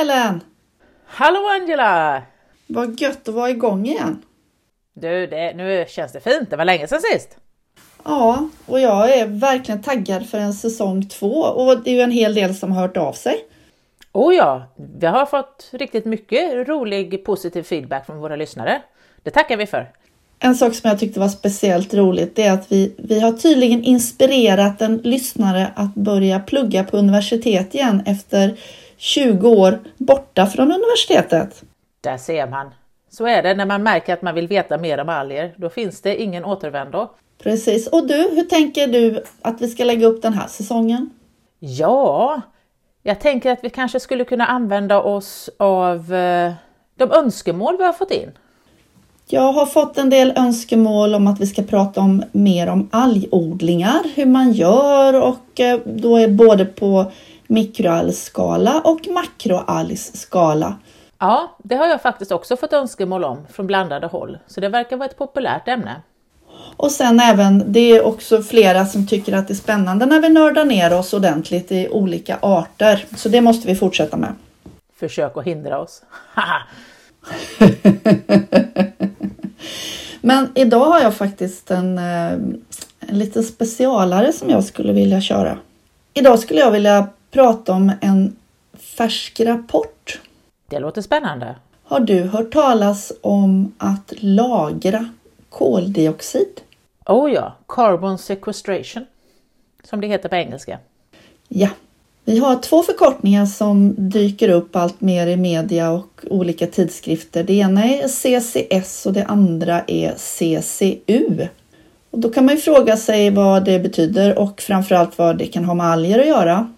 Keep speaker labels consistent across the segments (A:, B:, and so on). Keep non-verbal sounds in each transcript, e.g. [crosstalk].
A: Ellen!
B: Hallå Angela!
A: Vad gött att vara igång igen.
B: Du, det, nu känns det fint. Det var länge sedan sist.
A: Ja, och jag är verkligen taggad för en säsong två och det är ju en hel del som har hört av sig.
B: Oh ja, vi har fått riktigt mycket rolig positiv feedback från våra lyssnare. Det tackar vi för.
A: En sak som jag tyckte var speciellt roligt är att vi, vi har tydligen inspirerat en lyssnare att börja plugga på universitet igen efter 20 år borta från universitetet.
B: Där ser man. Så är det när man märker att man vill veta mer om alger. Då finns det ingen återvändo.
A: Precis. Och du, hur tänker du att vi ska lägga upp den här säsongen?
B: Ja, jag tänker att vi kanske skulle kunna använda oss av eh, de önskemål vi har fått in.
A: Jag har fått en del önskemål om att vi ska prata om mer om algodlingar, hur man gör och eh, då är både på mikroalgskala och makroalgskala.
B: Ja, det har jag faktiskt också fått önskemål om från blandade håll, så det verkar vara ett populärt ämne.
A: Och sen även, det är också flera som tycker att det är spännande när vi nördar ner oss ordentligt i olika arter. Så det måste vi fortsätta med.
B: Försök att hindra oss. [laughs]
A: Men idag har jag faktiskt en, eh, en liten specialare som jag skulle vilja köra. Idag skulle jag vilja prata om en färsk rapport.
B: Det låter spännande.
A: Har du hört talas om att lagra koldioxid?
B: Oh ja, carbon sequestration, som det heter på engelska.
A: Ja, vi har två förkortningar som dyker upp allt mer i media och olika tidskrifter. Det ena är CCS och det andra är CCU. Och då kan man ju fråga sig vad det betyder och framförallt vad det kan ha med alger att göra.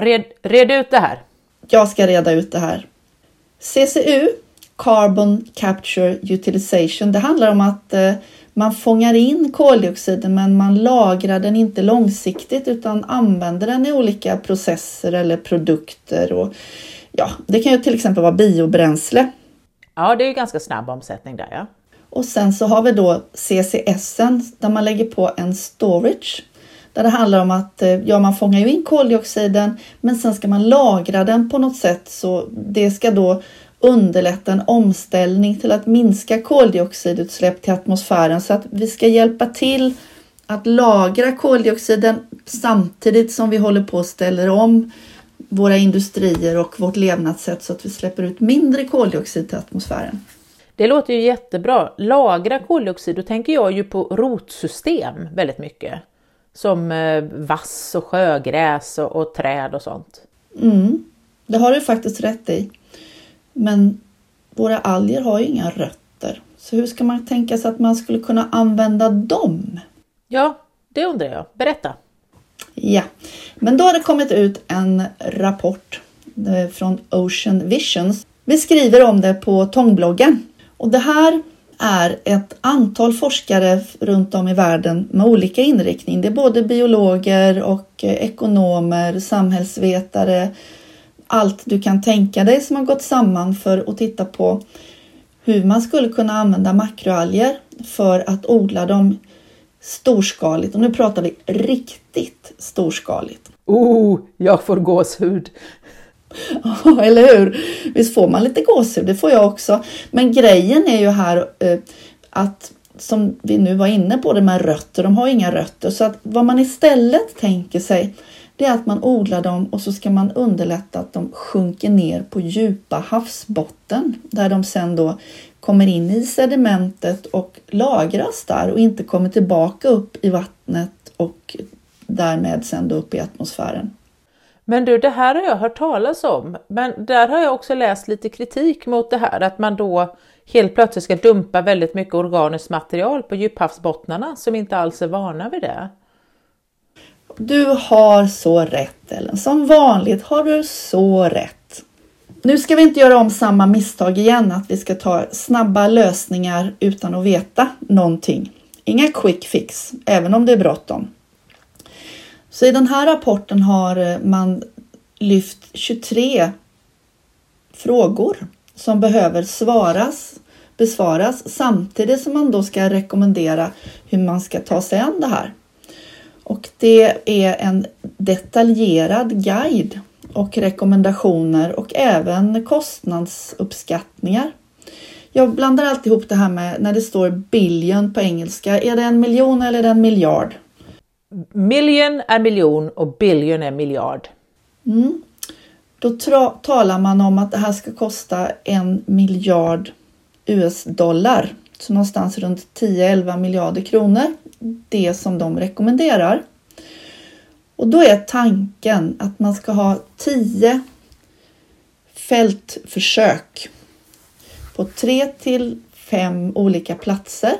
B: Red, red ut det här.
A: Jag ska reda ut det här. CCU, Carbon Capture Utilization, det handlar om att eh, man fångar in koldioxiden men man lagrar den inte långsiktigt utan använder den i olika processer eller produkter. Och, ja, det kan ju till exempel vara biobränsle.
B: Ja, det är ju ganska snabb omsättning där ja.
A: Och sen så har vi då CCS där man lägger på en storage. Där det handlar om att eh, ja, man fångar ju in koldioxiden men sen ska man lagra den på något sätt så det ska då underlätta en omställning till att minska koldioxidutsläpp till atmosfären så att vi ska hjälpa till att lagra koldioxiden samtidigt som vi håller på och ställer om våra industrier och vårt levnadssätt så att vi släpper ut mindre koldioxid till atmosfären.
B: Det låter ju jättebra. Lagra koldioxid, då tänker jag ju på rotsystem väldigt mycket. Som eh, vass och sjögräs och, och träd och sånt.
A: Mm, det har du faktiskt rätt i. Men våra alger har ju inga rötter. Så hur ska man tänka sig att man skulle kunna använda dem?
B: Ja, det undrar jag. Berätta!
A: Ja, men då har det kommit ut en rapport eh, från Ocean Visions. Vi skriver om det på Tångbloggen. Och det här är ett antal forskare runt om i världen med olika inriktning. Det är både biologer och eh, ekonomer, samhällsvetare, allt du kan tänka dig som har gått samman för att titta på hur man skulle kunna använda makroalger för att odla dem storskaligt. Och nu pratar vi riktigt storskaligt.
B: Oh, jag får gåshud! [laughs]
A: Eller hur? Visst får man lite gåshud, det får jag också. Men grejen är ju här eh, att som vi nu var inne på det med rötter, de har inga rötter. Så att vad man istället tänker sig det är att man odlar dem och så ska man underlätta att de sjunker ner på djupa havsbotten där de sen då kommer in i sedimentet och lagras där och inte kommer tillbaka upp i vattnet och därmed sen då upp i atmosfären.
B: Men du, det här har jag hört talas om, men där har jag också läst lite kritik mot det här att man då helt plötsligt ska dumpa väldigt mycket organiskt material på djuphavsbottnarna som inte alls är vana vid det.
A: Du har så rätt Ellen. Som vanligt har du så rätt. Nu ska vi inte göra om samma misstag igen, att vi ska ta snabba lösningar utan att veta någonting. Inga quick fix, även om det är bråttom. Så i den här rapporten har eh, man lyft 23 frågor som behöver svaras, besvaras samtidigt som man då ska rekommendera hur man ska ta sig an det här. Och det är en detaljerad guide och rekommendationer och även kostnadsuppskattningar. Jag blandar alltid ihop det här med när det står billion på engelska. Är det en miljon eller en miljard?
B: Million är miljon och billion är miljard.
A: Mm. Då talar man om att det här ska kosta en miljard US-dollar. Så någonstans runt 10-11 miljarder kronor. Det som de rekommenderar. Och då är tanken att man ska ha 10 fältförsök på 3 till 5 olika platser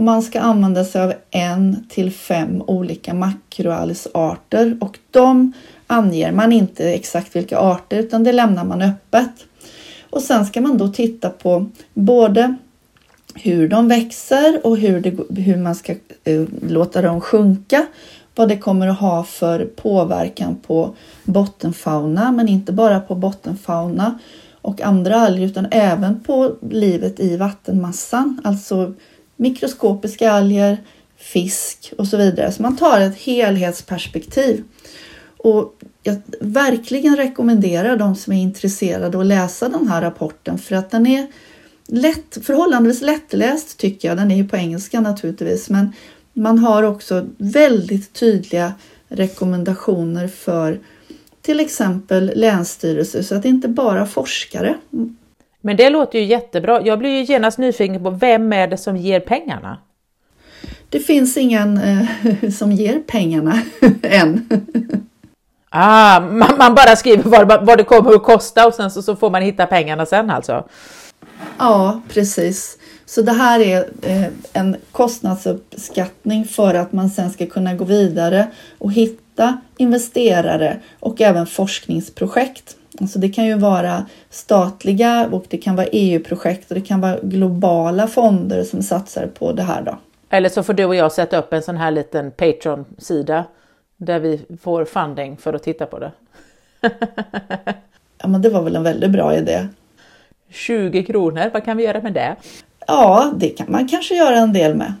A: och man ska använda sig av en till fem olika makroalgsarter och de anger man inte exakt vilka arter utan det lämnar man öppet. Och sen ska man då titta på både hur de växer och hur, det, hur man ska eh, låta dem sjunka. Vad det kommer att ha för påverkan på bottenfauna, men inte bara på bottenfauna och andra alger utan även på livet i vattenmassan, alltså mikroskopiska alger, fisk och så vidare. Så man tar ett helhetsperspektiv. Och jag verkligen rekommenderar de som är intresserade att läsa den här rapporten för att den är lätt, förhållandevis lättläst tycker jag. Den är ju på engelska naturligtvis, men man har också väldigt tydliga rekommendationer för till exempel länsstyrelser så att det inte bara forskare.
B: Men det låter ju jättebra. Jag blir ju genast nyfiken på vem är det som ger pengarna?
A: Det finns ingen eh, [laughs] som ger pengarna [laughs] än.
B: Ah, man, man, bara skriver vad, vad det kommer att kosta och sen så, så får man hitta pengarna sen alltså?
A: Ja, precis. Så det här är eh, en kostnadsuppskattning för att man sen ska kunna gå vidare och hitta investerare och även forskningsprojekt. Alltså det kan ju vara statliga och det kan vara EU-projekt och det kan vara globala fonder som satsar på det här. Då.
B: Eller så får du och jag sätta upp en sån här liten Patreon-sida där vi får funding för att titta på det.
A: ja, men det var väl en väldigt bra idé.
B: 20 kronor, vad kan vi göra med det?
A: Ja, det kan man kanske göra en del med.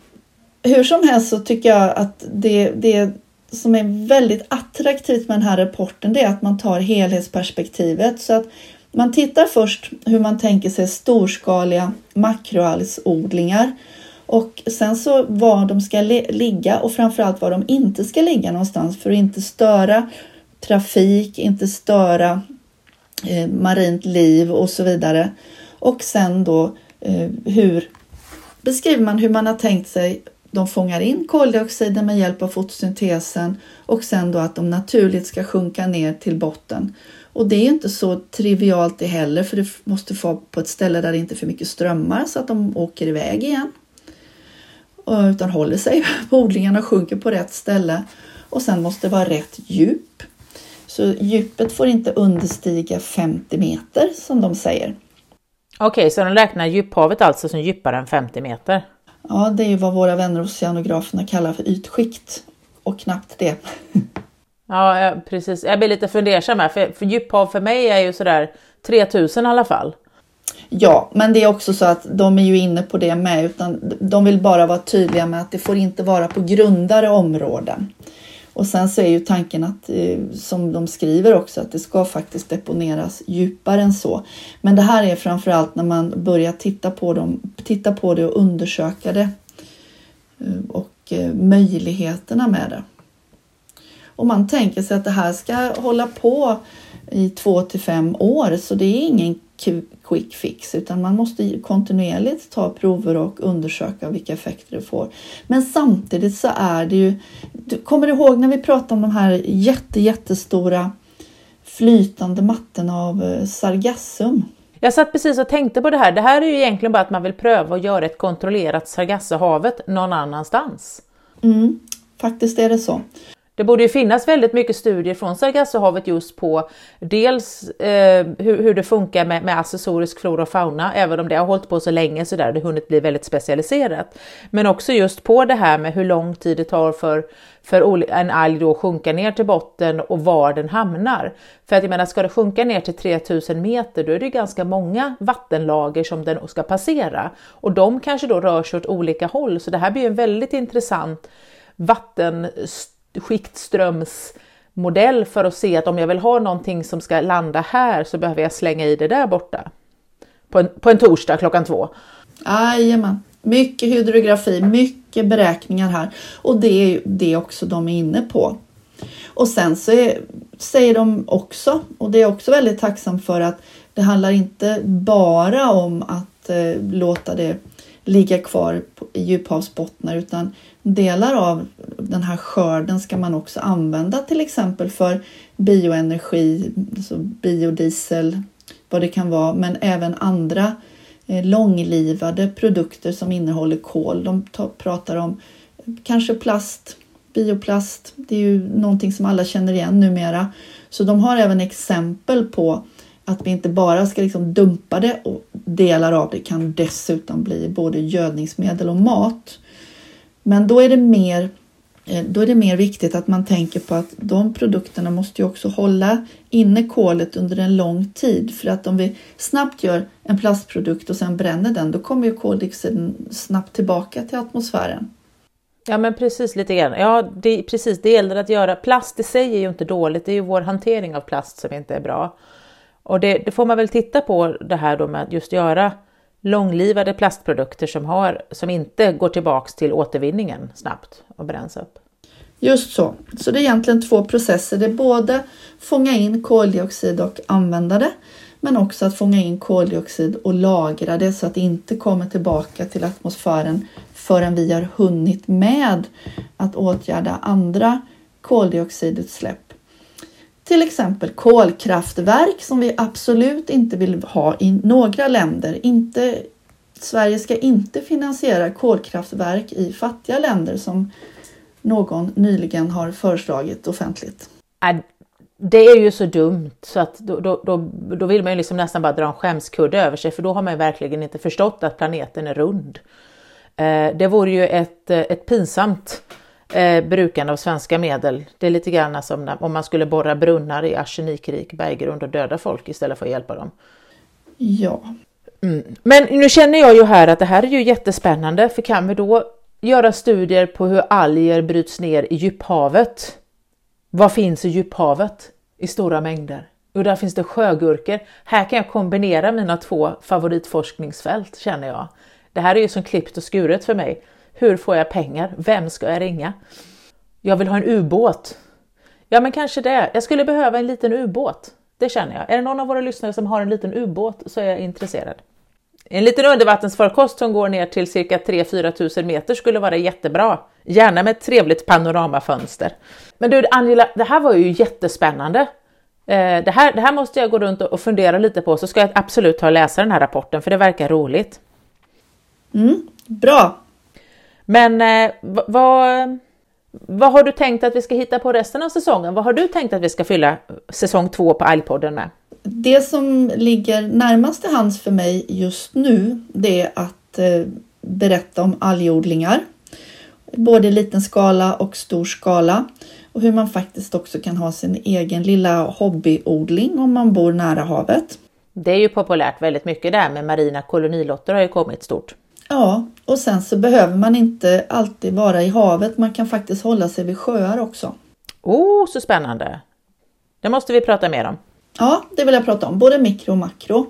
A: Hur som helst så tycker jag att det, det som är väldigt attraktivt med den här rapporten det är att man tar helhetsperspektivet. Så att man tittar först hur man tänker sig storskaliga makroalgsodlingar och sen så var de ska ligga och framförallt var de inte ska ligga någonstans för att inte störa trafik, inte störa eh, marint liv och så vidare. Och sen då eh, hur beskriver man hur man har tänkt sig de fångar in koldioxiden med hjälp av fotosyntesen och sen då att de naturligt ska sjunka ner till botten. Och det är inte så trivialt det heller för det måste få på ett ställe där det inte är för mycket strömmar så att de åker iväg igen. Utan håller sig [laughs] på odlingarna och sjunker på rätt ställe. Och sen måste det vara rätt djup. Så djupet får inte understiga 50 meter som de säger.
B: Okej, okay, så de räknar djuphavet alltså som djupare än 50 meter?
A: Ja, det är ju vad våra vänner oceanograferna kallar för ytskikt och knappt det. [laughs]
B: Ja, precis. Jag blir lite fundersam här, för, för djuphav för mig är ju sådär 3000 i alla fall.
A: Ja, men det är också så att de är ju inne på det med, utan de vill bara vara tydliga med att det får inte vara på grundare områden. Och sen så är ju tanken att, eh, som de skriver också, att det ska faktiskt deponeras djupare än så. Men det här är framförallt när man börjar titta på, dem, titta på det och undersöka det eh, och eh, möjligheterna med det. Och man tänker sig att det här ska hålla på i två till fem år så det är ingen quick fix utan man måste kontinuerligt ta prover och undersöka vilka effekter det får. Men samtidigt så är det ju, du kommer du ihåg när vi pratade om de här jätte, jättestora flytande mattorna av eh, sargassum?
B: Jag satt precis och tänkte på det här. Det här är ju egentligen bara att man vill pröva att göra ett kontrollerat Sargassohavet någon annanstans.
A: Mm, faktiskt är det så.
B: Det borde ju finnas väldigt mycket studier från Sargassohavet just på dels eh, hur, hur, det funkar med, med accessorisk flora och fauna, även om det har hållit på så länge så där det hunnit bli väldigt specialiserat. Men också just på det här med hur lång tid det tar för, för en alg då att sjunka ner till botten och var den hamnar. För att jag menar, ska det sjunka ner till 3000 meter, då är det ganska många vattenlager som den ska passera och de kanske då rör sig åt olika håll. Så det här blir en väldigt intressant vatten skiktströms modell för att se att om jag vill ha någonting som ska landa här så behöver jag slänga i det där borta. På en, på en torsdag klockan två.
A: Jajamän. Mycket hydrografi, mycket beräkningar här och det är det också de är inne på. Och sen så är, säger de också, och det är jag också väldigt tacksam för, att det handlar inte bara om att eh, låta det ligga kvar i djuphavsbottnar utan delar av den här skörden ska man också använda till exempel för bioenergi, alltså biodiesel, vad det kan vara, men även andra eh, långlivade produkter som innehåller kol. De pratar om eh, kanske plast, bioplast. Det är ju någonting som alla känner igen numera. Så de har även exempel på att vi inte bara ska liksom dumpa det och delar av det kan dessutom bli både gödningsmedel och mat. Men då är det mer eh, då är det mer viktigt att man tänker på att de produkterna måste ju också hålla inne kolet under en lång tid för att om vi snabbt gör en plastprodukt och sen bränner den då kommer ju koldioxiden snabbt tillbaka till atmosfären.
B: Ja men precis lite grann. Ja det, precis, det gäller att göra. Plast i sig är ju inte dåligt, det är ju vår hantering av plast som inte är bra. Och det, det får man väl titta på det här då med att just göra långlivade plastprodukter som, har, som inte går tillbaks till återvinningen snabbt och bränns upp.
A: Just så. Så det är egentligen två processer. Det är både fånga in koldioxid och använda det, men också att fånga in koldioxid och lagra det så att det inte kommer tillbaka till atmosfären förrän vi har hunnit med att åtgärda andra koldioxidutsläpp till exempel kolkraftverk som vi absolut inte vill ha i några länder. Inte, Sverige ska inte finansiera kolkraftverk i fattiga länder som någon nyligen har föreslagit offentligt.
B: Äh, det är ju så dumt så att då, då, då, då vill man ju liksom nästan bara dra en skämskudde över sig för då har man ju verkligen inte förstått att planeten är rund. Äh, det vore ju ett, ett pinsamt eh, brukande av svenska medel. Det är lite grann som om man skulle borra brunnar i arsenikrik berggrund och döda folk istället för att hjälpa dem.
A: Ja.
B: Mm. Men nu känner jag ju här att det här är ju jättespännande för kan vi då göra studier på hur alger bryts ner i djuphavet? Vad finns i djuphavet i stora mängder? Och där finns det sjögurkor. Här kan jag kombinera mina två favoritforskningsfält känner jag. Det här är ju som klippt och skuret för mig. Hur får jag pengar? Vem ska jag ringa? Jag vill ha en ubåt. Ja, men kanske det. Jag skulle behöva en liten ubåt. Det känner jag. Är det någon av våra lyssnare som har en liten ubåt så är jag intresserad. En liten undervattensfarkost som går ner till cirka 3-4 tusen meter skulle vara jättebra. Gärna med ett trevligt panoramafönster. Men du Angela, det här var ju jättespännande. Eh, det här, det här måste jag gå runt och fundera lite på så ska jag absolut ta och läsa den här rapporten för det verkar roligt.
A: Mm, bra,
B: men eh, vad, vad har du tänkt att vi ska hitta på resten av säsongen? Vad har du tänkt att vi ska fylla säsong två på Algpodden med?
A: Det som ligger närmast till hands för mig just nu det är att eh, berätta om algodlingar. Både liten skala och stor skala. Och hur man faktiskt också kan ha sin egen lilla hobbyodling om man bor nära havet.
B: Det är ju populärt väldigt mycket där med marina kolonilotter har ju kommit stort.
A: Ja, och sen så behöver man inte alltid vara i havet. Man kan faktiskt hålla sig vid sjöar också.
B: Oh, så spännande! Det måste vi prata mer om.
A: Ja, det vill jag prata om, både mikro och makro.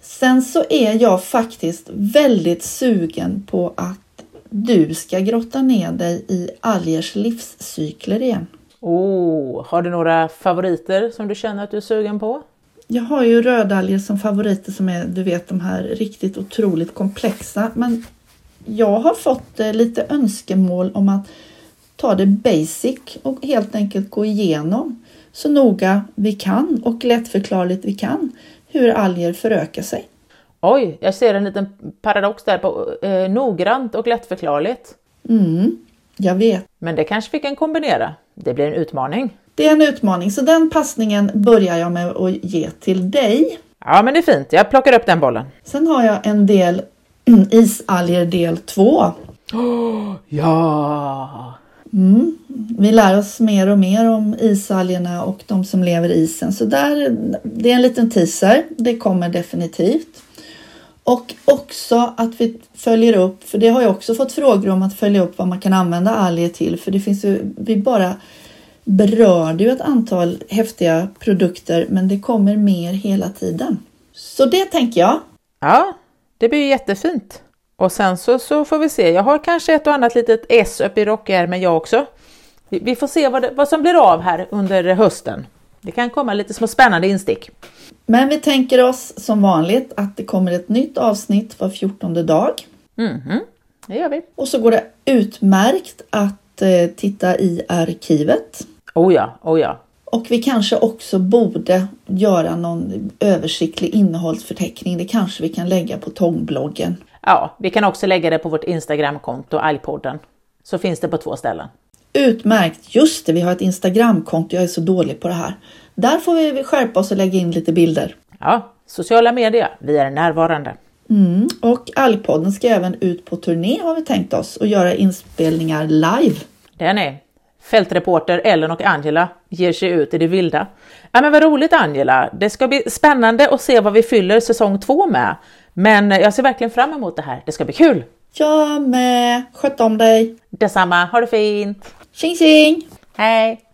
A: Sen så är jag faktiskt väldigt sugen på att du ska grotta ner dig i algers livscykler igen.
B: Oh, har du några favoriter som du känner att du är sugen på?
A: Jag har ju rödalger som favoriter som är du vet de här riktigt otroligt komplexa. Men jag har fått eh, lite önskemål om att ta det basic och helt enkelt gå igenom så noga vi kan och lättförklarligt vi kan hur alger förökar sig.
B: Oj, jag ser en liten paradox där på eh, noggrant och lättförklarligt.
A: Mm, jag vet.
B: Men det kanske vi kan kombinera. Det blir en utmaning.
A: Det är en utmaning, så den passningen börjar jag med att ge till dig.
B: Ja, men det är fint. Jag plockar upp den bollen.
A: Sen har jag en del isalger del 2.
B: Oh, [gasps] ja!
A: Mm. Vi lär oss mer och mer om isalgerna och de som lever i isen. Så där, det är en liten teaser. Det kommer definitivt. Och också att vi följer upp, för det har jag också fått frågor om att följa upp vad man kan använda alger till. För det finns ju, vi bara berörde ju ett antal häftiga produkter men det kommer mer hela tiden. Så det tänker jag.
B: Ja, det blir jättefint. Och sen så, så får vi se. Jag har kanske ett och annat litet S upp i rockärmen jag också. Vi, vi får se vad, det, vad som blir av här under hösten. Det kan komma lite små spännande instick.
A: Men vi tänker oss som vanligt att det kommer ett nytt avsnitt var fjortonde dag.
B: Mhm, det gör vi.
A: Och så går det utmärkt att eh, titta i arkivet.
B: Oh ja, oh ja.
A: Och vi kanske också borde göra någon översiktlig innehållsförteckning. Det kanske vi kan lägga på Tångbloggen.
B: Ja, vi kan också lägga det på vårt Instagramkonto, Algpodden. Så finns det på två ställen.
A: Utmärkt! Just det, vi har ett Instagramkonto. Jag är så dålig på det här. Där får vi skärpa oss och lägga in lite bilder.
B: Ja, sociala medier, vi är närvarande.
A: Mm. Och Algpodden ska även ut på turné har vi tänkt oss och göra inspelningar live.
B: Den är. Fältreporter Ellen och Angela ger sig ut i det vilda. Ja men vad roligt Angela! Det ska bli spännande att se vad vi fyller säsong två med. Men jag ser verkligen fram emot det här. Det ska bli kul!
A: Jag med! Sköt om dig!
B: Detsamma, ha det fint!
A: Tjing tjing!
B: Hej!